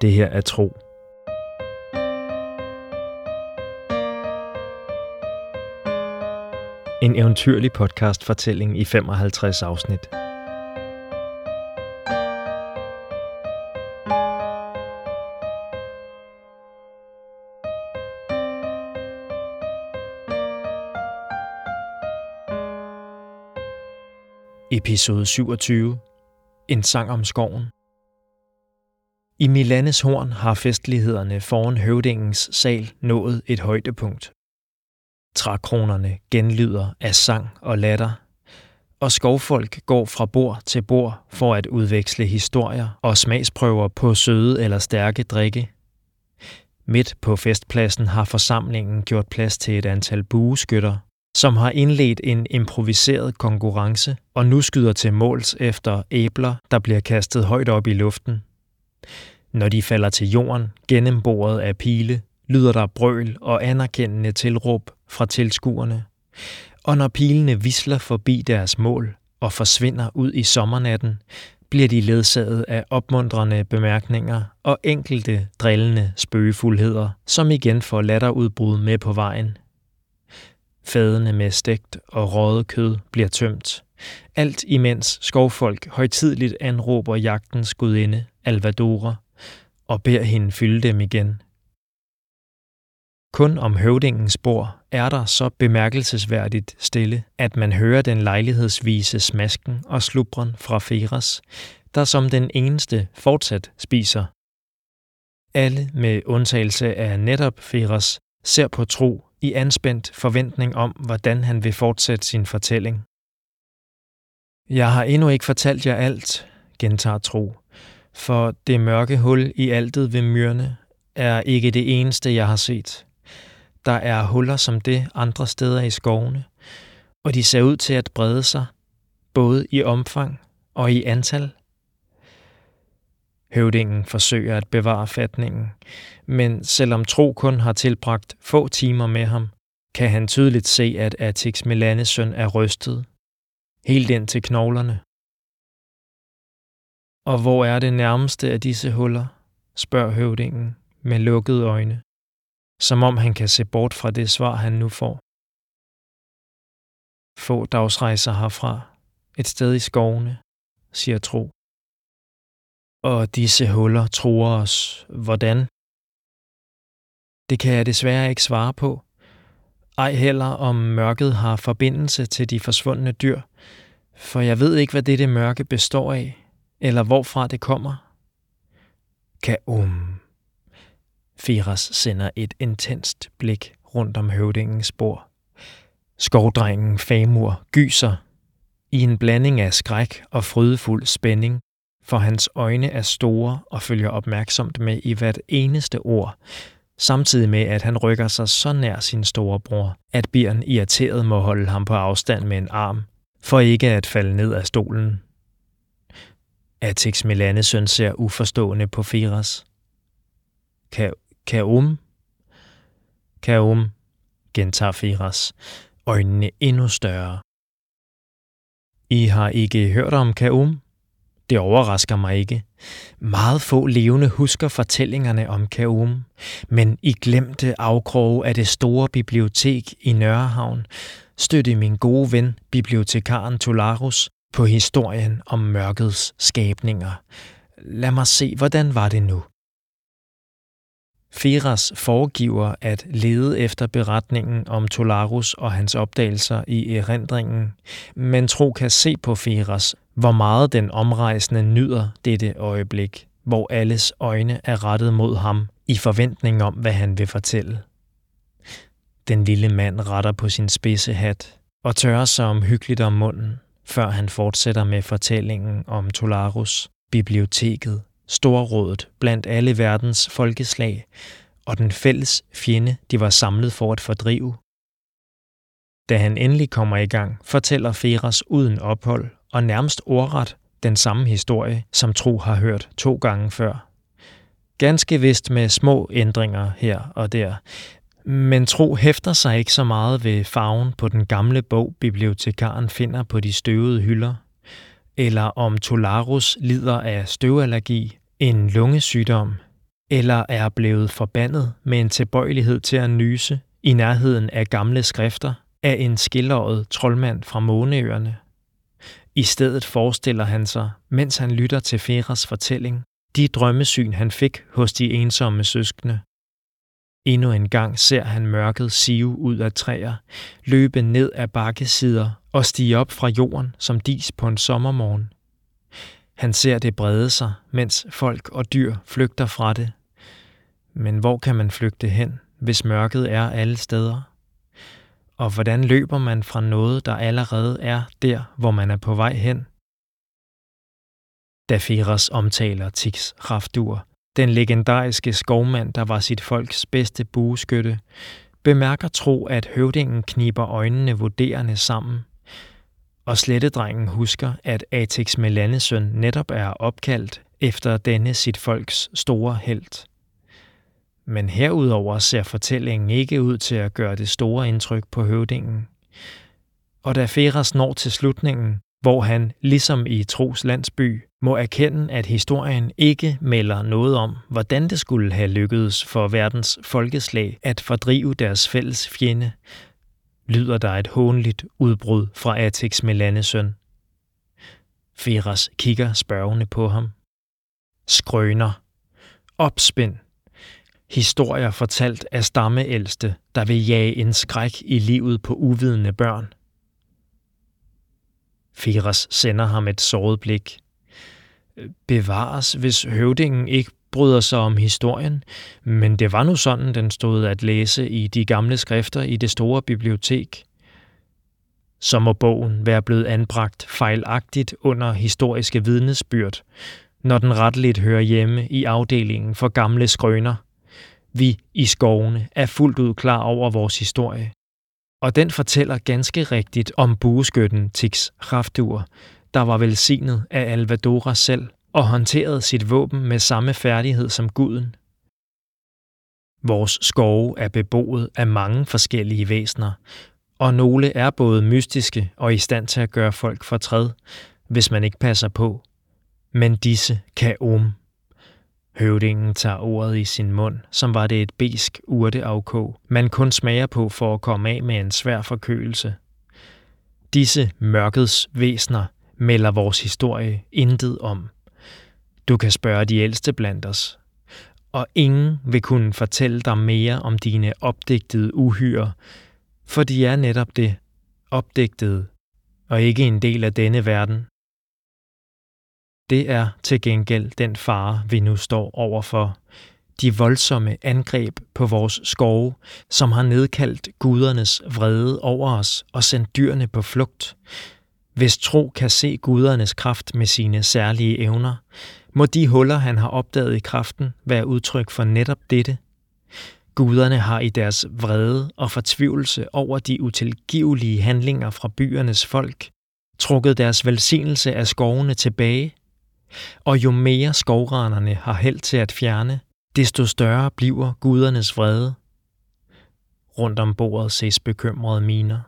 Det her er tro. En eventyrlig podcast-fortælling i 55 afsnit. Episode 27. En sang om skoven. I Milanes horn har festlighederne foran høvdingens sal nået et højdepunkt. Trækronerne genlyder af sang og latter, og skovfolk går fra bord til bord for at udveksle historier og smagsprøver på søde eller stærke drikke. Midt på festpladsen har forsamlingen gjort plads til et antal bueskytter, som har indledt en improviseret konkurrence og nu skyder til måls efter æbler, der bliver kastet højt op i luften. Når de falder til jorden, gennemboret af pile, lyder der brøl og anerkendende tilråb fra tilskuerne. Og når pilene visler forbi deres mål og forsvinder ud i sommernatten, bliver de ledsaget af opmundrende bemærkninger og enkelte drillende spøgefuldheder, som igen får latterudbrud med på vejen. Fadene med stegt og røget kød bliver tømt. Alt imens skovfolk højtidligt anråber jagtens gudinde, Alvadora, og beder hende fylde dem igen. Kun om høvdingens bord er der så bemærkelsesværdigt stille, at man hører den lejlighedsvise smasken og slubren fra Feras, der som den eneste fortsat spiser. Alle med undtagelse af netop Feras ser på tro i anspændt forventning om, hvordan han vil fortsætte sin fortælling. Jeg har endnu ikke fortalt jer alt, gentager Tro, for det mørke hul i altet ved myrne er ikke det eneste, jeg har set. Der er huller som det andre steder i skovene, og de ser ud til at brede sig, både i omfang og i antal. Høvdingen forsøger at bevare fatningen, men selvom Tro kun har tilbragt få timer med ham, kan han tydeligt se, at Atix Melanes søn er rystet, helt ind til knoglerne. Og hvor er det nærmeste af disse huller? spørger høvdingen med lukkede øjne, som om han kan se bort fra det svar, han nu får. Få dagsrejser herfra, et sted i skovene, siger Tro. Og disse huller tror os. Hvordan? Det kan jeg desværre ikke svare på. Ej heller om mørket har forbindelse til de forsvundne dyr, for jeg ved ikke, hvad dette mørke består af, eller hvorfra det kommer. Kaum. Firas sender et intenst blik rundt om høvdingens bord. Skovdrengen Famur gyser i en blanding af skræk og frydefuld spænding for hans øjne er store og følger opmærksomt med i hvert eneste ord, samtidig med at han rykker sig så nær sin storebror, at Bjørn irriteret må holde ham på afstand med en arm, for ikke at falde ned af stolen. Atix Melanesøn ser uforstående på Firas. Ka Kaum? Kaum, gentager Firas, øjnene endnu større. I har ikke hørt om Kaum? Det overrasker mig ikke. Meget få levende husker fortællingerne om Kaum, men i glemte afkroge af det store bibliotek i Nørrehavn støtte min gode ven, bibliotekaren Tolarus, på historien om mørkets skabninger. Lad mig se, hvordan var det nu? Feras foregiver at lede efter beretningen om Tolarus og hans opdagelser i erindringen, men tro kan se på Feras, hvor meget den omrejsende nyder dette øjeblik, hvor alles øjne er rettet mod ham i forventning om, hvad han vil fortælle. Den lille mand retter på sin spidse hat og tørrer sig omhyggeligt om munden, før han fortsætter med fortællingen om Tolarus, biblioteket, storrådet blandt alle verdens folkeslag og den fælles fjende, de var samlet for at fordrive. Da han endelig kommer i gang, fortæller Feras uden ophold og nærmest ordret den samme historie, som Tro har hørt to gange før. Ganske vist med små ændringer her og der, men Tro hæfter sig ikke så meget ved farven på den gamle bog, bibliotekaren finder på de støvede hylder, eller om Tolarus lider af støvallergi, en lungesygdom, eller er blevet forbandet med en tilbøjelighed til at nyse i nærheden af gamle skrifter af en skillåret troldmand fra Måneøerne. I stedet forestiller han sig, mens han lytter til Feras fortælling, de drømmesyn, han fik hos de ensomme søskende. Endnu en gang ser han mørket sive ud af træer, løbe ned ad bakkesider og stige op fra jorden som dis på en sommermorgen. Han ser det brede sig, mens folk og dyr flygter fra det. Men hvor kan man flygte hen, hvis mørket er alle steder? Og hvordan løber man fra noget, der allerede er der, hvor man er på vej hen? Da Feras omtaler Tix Raftur den legendariske skovmand, der var sit folks bedste bueskytte, bemærker Tro, at høvdingen kniber øjnene vurderende sammen. Og slettedrengen husker, at Atex Melanesøn netop er opkaldt efter denne sit folks store held. Men herudover ser fortællingen ikke ud til at gøre det store indtryk på høvdingen. Og da Feras når til slutningen, hvor han, ligesom i Tros landsby, må erkende, at historien ikke melder noget om, hvordan det skulle have lykkedes for verdens folkeslag at fordrive deres fælles fjende, lyder der et hånligt udbrud fra Atex Melanesøn. Feras kigger spørgende på ham. Skrøner. Opspind. Historier fortalt af stammeældste, der vil jage en skræk i livet på uvidende børn. Firas sender ham et såret blik. Bevares, hvis høvdingen ikke bryder sig om historien, men det var nu sådan, den stod at læse i de gamle skrifter i det store bibliotek. Så må bogen være blevet anbragt fejlagtigt under historiske vidnesbyrd, når den retteligt hører hjemme i afdelingen for gamle skrøner. Vi i skovene er fuldt ud klar over vores historie og den fortæller ganske rigtigt om bueskytten Tix Raftur, der var velsignet af Alvadora selv og håndterede sit våben med samme færdighed som guden. Vores skove er beboet af mange forskellige væsener, og nogle er både mystiske og i stand til at gøre folk fortræd, hvis man ikke passer på. Men disse kan om Høvdingen tager ordet i sin mund, som var det et besk urteafkog, man kun smager på for at komme af med en svær forkølelse. Disse mørkets væsner melder vores historie intet om. Du kan spørge de ældste blandt os, og ingen vil kunne fortælle dig mere om dine opdigtede uhyre, for de er netop det, opdigtede, og ikke en del af denne verden. Det er til gengæld den fare, vi nu står overfor. De voldsomme angreb på vores skove, som har nedkaldt gudernes vrede over os og sendt dyrene på flugt. Hvis tro kan se gudernes kraft med sine særlige evner, må de huller, han har opdaget i kraften, være udtryk for netop dette. Guderne har i deres vrede og fortvivlelse over de utilgivelige handlinger fra byernes folk trukket deres velsignelse af skovene tilbage og jo mere skovranerne har held til at fjerne, desto større bliver gudernes vrede. Rundt om bordet ses bekymrede miner.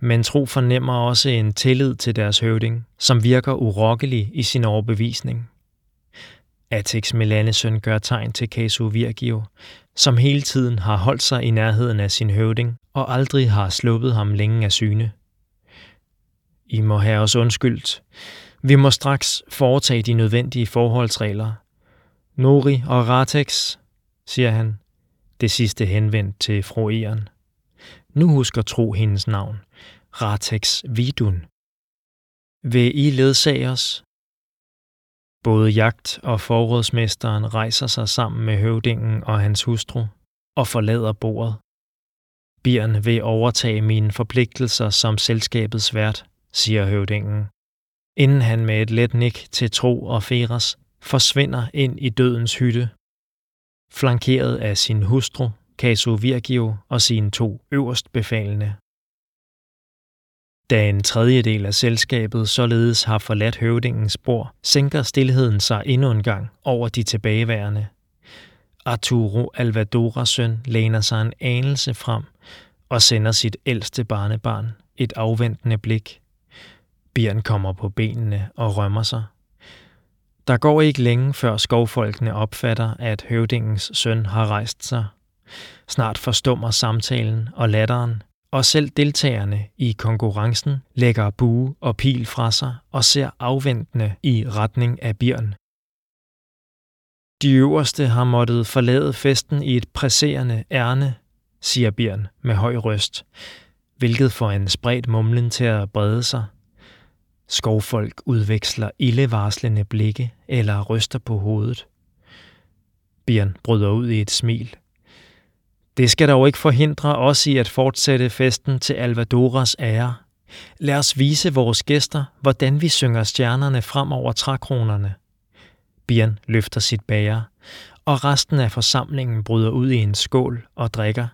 Men tro fornemmer også en tillid til deres høvding, som virker urokkelig i sin overbevisning. Atex Melanesøn gør tegn til Casu Virgio, som hele tiden har holdt sig i nærheden af sin høvding og aldrig har sluppet ham længe af syne. I må have os undskyldt. Vi må straks foretage de nødvendige forholdsregler. Nori og Ratex, siger han. Det sidste henvendt til fru Eren. Nu husker tro hendes navn. Ratex Vidun. Vil I ledsage os? Både jagt- og forrådsmesteren rejser sig sammen med høvdingen og hans hustru og forlader bordet. Birn vil overtage mine forpligtelser som selskabets vært, siger høvdingen inden han med et let nik til Tro og Feras forsvinder ind i dødens hytte, flankeret af sin hustru, Caso Virgio og sine to øverstbefalende. Da en tredjedel af selskabet således har forladt høvdingens spor, sænker stillheden sig endnu en gang over de tilbageværende. Arturo Alvadoras søn læner sig en anelse frem og sender sit ældste barnebarn et afventende blik – Bjørn kommer på benene og rømmer sig. Der går ikke længe, før skovfolkene opfatter, at høvdingens søn har rejst sig. Snart forstummer samtalen og latteren, og selv deltagerne i konkurrencen lægger bue og pil fra sig og ser afventende i retning af Birn. De øverste har måttet forlade festen i et presserende ærne, siger Bjørn med høj røst, hvilket får en spredt mumlen til at brede sig. Skovfolk udveksler ildevarslende blikke eller ryster på hovedet. Bjørn bryder ud i et smil. Det skal dog ikke forhindre os i at fortsætte festen til Alvadoras ære. Lad os vise vores gæster, hvordan vi synger stjernerne frem over trækronerne. Bjørn løfter sit bager, og resten af forsamlingen bryder ud i en skål og drikker.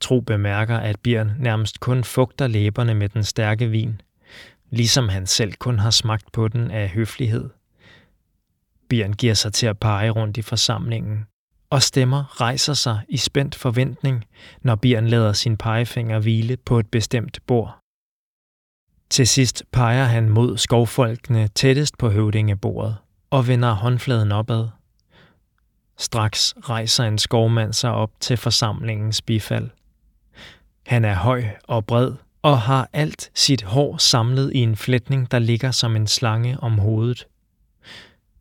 Tro bemærker, at Bjørn nærmest kun fugter læberne med den stærke vin, ligesom han selv kun har smagt på den af høflighed. Bjørn giver sig til at pege rundt i forsamlingen, og stemmer rejser sig i spændt forventning, når Bjørn lader sin pegefinger hvile på et bestemt bord. Til sidst peger han mod skovfolkene tættest på høvdingebordet og vender håndfladen opad. Straks rejser en skovmand sig op til forsamlingens bifald. Han er høj og bred og har alt sit hår samlet i en flætning, der ligger som en slange om hovedet.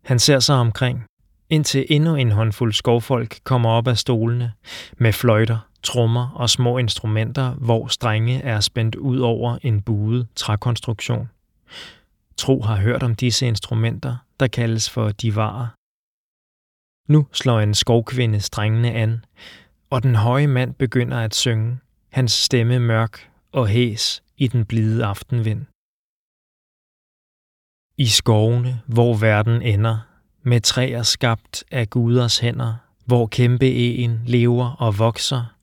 Han ser sig omkring, indtil endnu en håndfuld skovfolk kommer op af stolene med fløjter, trommer og små instrumenter, hvor strenge er spændt ud over en buet trækonstruktion. Tro har hørt om disse instrumenter, der kaldes for divarer. Nu slår en skovkvinde strengene an, og den høje mand begynder at synge, hans stemme mørk og hæs i den blide aftenvind. I skovene, hvor verden ender, med træer skabt af guders hænder, hvor kæmpe en lever og vokser,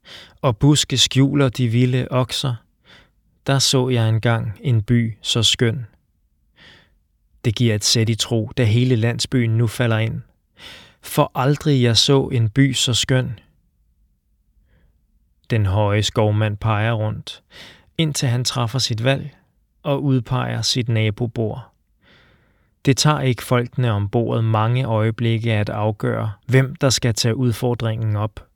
og buske skjuler de vilde okser, der så jeg engang en by så skøn. Det giver et sæt i tro, da hele landsbyen nu falder ind. For aldrig jeg så en by så skøn. Den høje skovmand peger rundt, indtil han træffer sit valg og udpeger sit nabobord. Det tager ikke folkene om mange øjeblikke at afgøre, hvem der skal tage udfordringen op.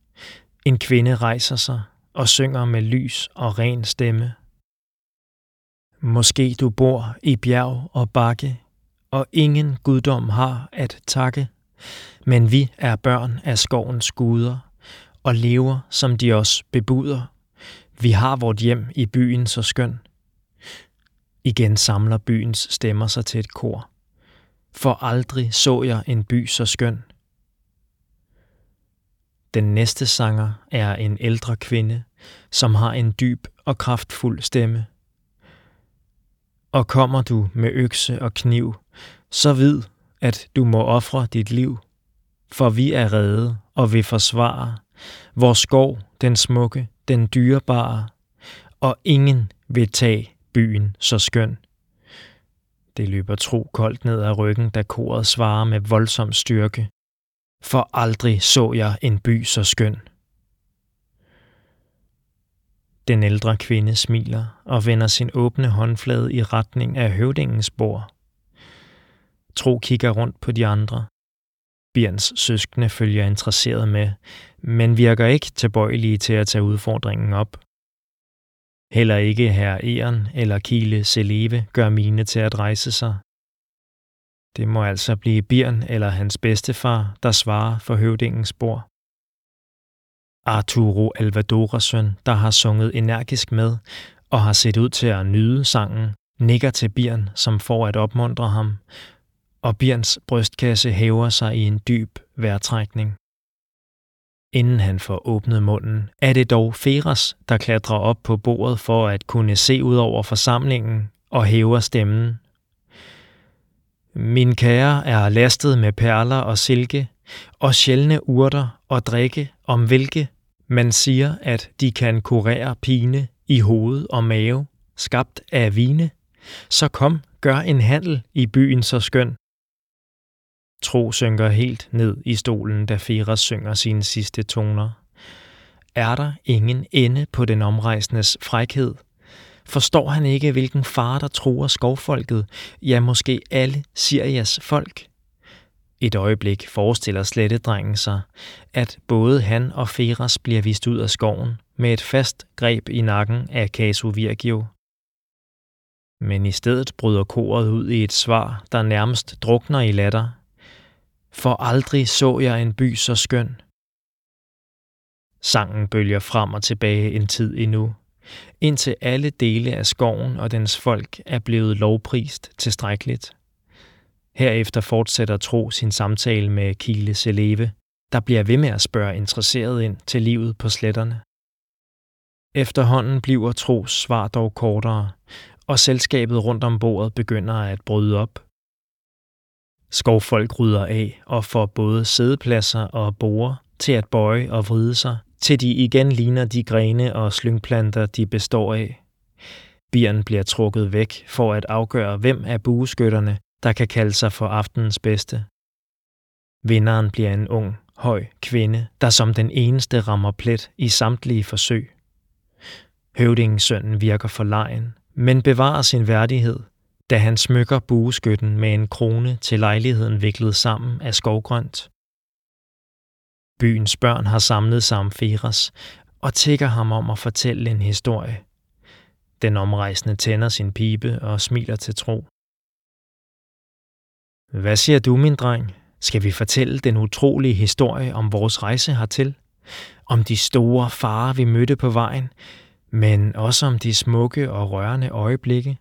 En kvinde rejser sig og synger med lys og ren stemme. Måske du bor i bjerg og bakke, og ingen guddom har at takke, men vi er børn af skovens guder, og lever, som de os bebuder. Vi har vort hjem i byen så skøn. Igen samler byens stemmer sig til et kor. For aldrig så jeg en by så skøn. Den næste sanger er en ældre kvinde, som har en dyb og kraftfuld stemme. Og kommer du med økse og kniv, så vid, at du må ofre dit liv, for vi er redde og vil forsvare vores skov, den smukke, den dyrebare, og ingen vil tage byen så skøn. Det løber tro koldt ned ad ryggen, da koret svarer med voldsom styrke. For aldrig så jeg en by så skøn. Den ældre kvinde smiler og vender sin åbne håndflade i retning af høvdingens bord. Tro kigger rundt på de andre. Bjørns søskende følger interesseret med, men virker ikke tilbøjelige til at tage udfordringen op. Heller ikke herr Eren eller Kile Seleve gør mine til at rejse sig. Det må altså blive Bjørn eller hans bedstefar, der svarer for høvdingens bord. Arturo Alvadoras der har sunget energisk med og har set ud til at nyde sangen, nikker til Bjørn, som får at opmuntre ham, og Bjørns brystkasse hæver sig i en dyb vejrtrækning. Inden han får åbnet munden, er det dog Feras, der klatrer op på bordet for at kunne se ud over forsamlingen og hæver stemmen. Min kære er lastet med perler og silke, og sjældne urter og drikke, om hvilke man siger, at de kan kurere pine i hoved og mave, skabt af vine. Så kom, gør en handel i byen så skøn. Tro synker helt ned i stolen, da Feras synger sine sidste toner. Er der ingen ende på den omrejsendes frækhed? Forstår han ikke, hvilken far der truer skovfolket, ja måske alle Sirias folk? Et øjeblik forestiller slettedrengen sig, at både han og Feras bliver vist ud af skoven med et fast greb i nakken af Casu Virgio. Men i stedet bryder koret ud i et svar, der nærmest drukner i latter. For aldrig så jeg en by så skøn. Sangen bølger frem og tilbage en tid endnu, indtil alle dele af skoven og dens folk er blevet lovprist tilstrækkeligt. Herefter fortsætter Tro sin samtale med Kile Seleve, der bliver ved med at spørge interesseret ind til livet på sletterne. Efterhånden bliver Tros svar dog kortere, og selskabet rundt om bordet begynder at bryde op. Skovfolk rydder af og får både sædepladser og borer til at bøje og vride sig, til de igen ligner de grene og slyngplanter, de består af. Bieren bliver trukket væk for at afgøre, hvem af bueskytterne, der kan kalde sig for aftenens bedste. Vinderen bliver en ung, høj kvinde, der som den eneste rammer plet i samtlige forsøg. Høvdingensønnen virker for lejen, men bevarer sin værdighed, da han smykker bueskytten med en krone til lejligheden viklet sammen af skovgrønt. Byens børn har samlet sig Feras og tigger ham om at fortælle en historie. Den omrejsende tænder sin pibe og smiler til tro. Hvad siger du, min dreng? Skal vi fortælle den utrolige historie om vores rejse hertil? Om de store farer, vi mødte på vejen, men også om de smukke og rørende øjeblikke?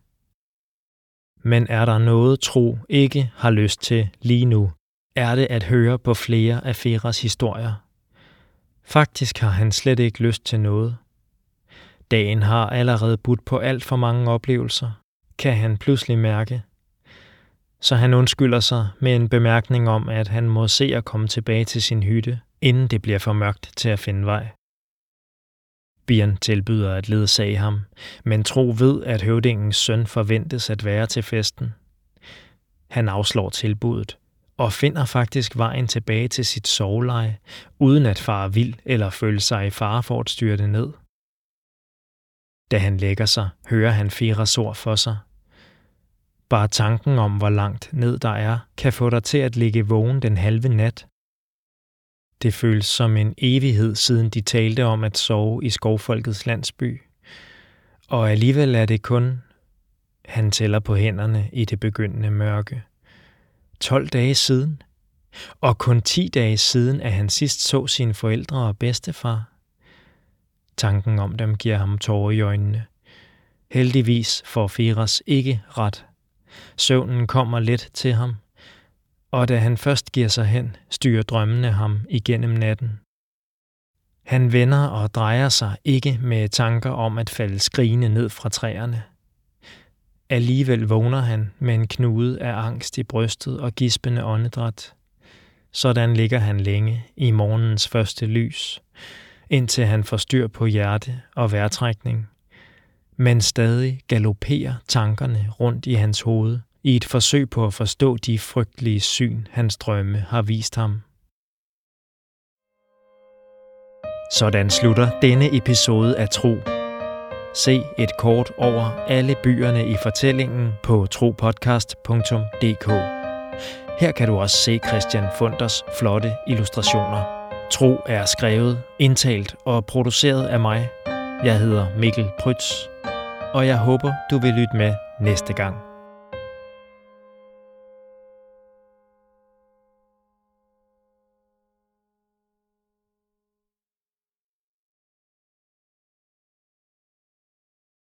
Men er der noget, tro ikke har lyst til lige nu, er det at høre på flere af Feras historier. Faktisk har han slet ikke lyst til noget. Dagen har allerede budt på alt for mange oplevelser, kan han pludselig mærke. Så han undskylder sig med en bemærkning om, at han må se at komme tilbage til sin hytte, inden det bliver for mørkt til at finde vej. Bjørn tilbyder at ledsage ham, men Tro ved, at høvdingens søn forventes at være til festen. Han afslår tilbuddet, og finder faktisk vejen tilbage til sit soveleje, uden at fare vild eller føle sig i fare for at styre det ned. Da han lægger sig, hører han Firas ord for sig. Bare tanken om, hvor langt ned der er, kan få dig til at ligge vågen den halve nat. Det føles som en evighed siden de talte om at sove i skovfolkets landsby. Og alligevel er det kun, han tæller på hænderne i det begyndende mørke. 12 dage siden, og kun 10 dage siden, at han sidst så sine forældre og bedstefar. Tanken om dem giver ham tårer i øjnene. Heldigvis får Firas ikke ret. Søvnen kommer let til ham, og da han først giver sig hen, styrer drømmene ham igennem natten. Han vender og drejer sig ikke med tanker om at falde skrigende ned fra træerne. Alligevel vågner han med en knude af angst i brystet og gispende åndedræt. Sådan ligger han længe i morgens første lys, indtil han får styr på hjerte og vejrtrækning. Men stadig galopperer tankerne rundt i hans hoved i et forsøg på at forstå de frygtelige syn, hans drømme har vist ham. Sådan slutter denne episode af Tro Se et kort over alle byerne i fortællingen på tropodcast.dk. Her kan du også se Christian Funders flotte illustrationer. Tro er skrevet, indtalt og produceret af mig. Jeg hedder Mikkel Prytz, og jeg håber, du vil lytte med næste gang.